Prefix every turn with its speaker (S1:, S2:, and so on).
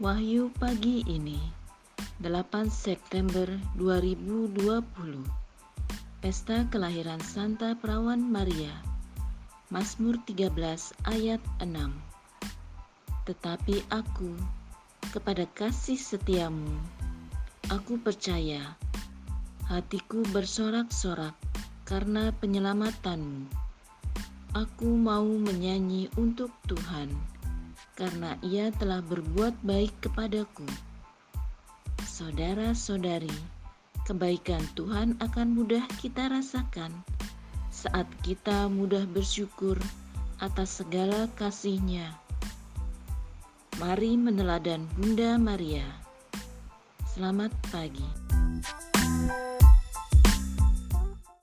S1: Wahyu pagi ini 8 September 2020 Pesta kelahiran Santa Perawan Maria Mazmur 13 ayat 6 Tetapi aku kepada kasih setiamu aku percaya hatiku bersorak-sorak karena penyelamatanmu. Aku mau menyanyi untuk Tuhan karena ia telah berbuat baik kepadaku. Saudara-saudari, kebaikan Tuhan akan mudah kita rasakan saat kita mudah bersyukur atas segala kasih-Nya. Mari meneladan Bunda Maria. Selamat pagi.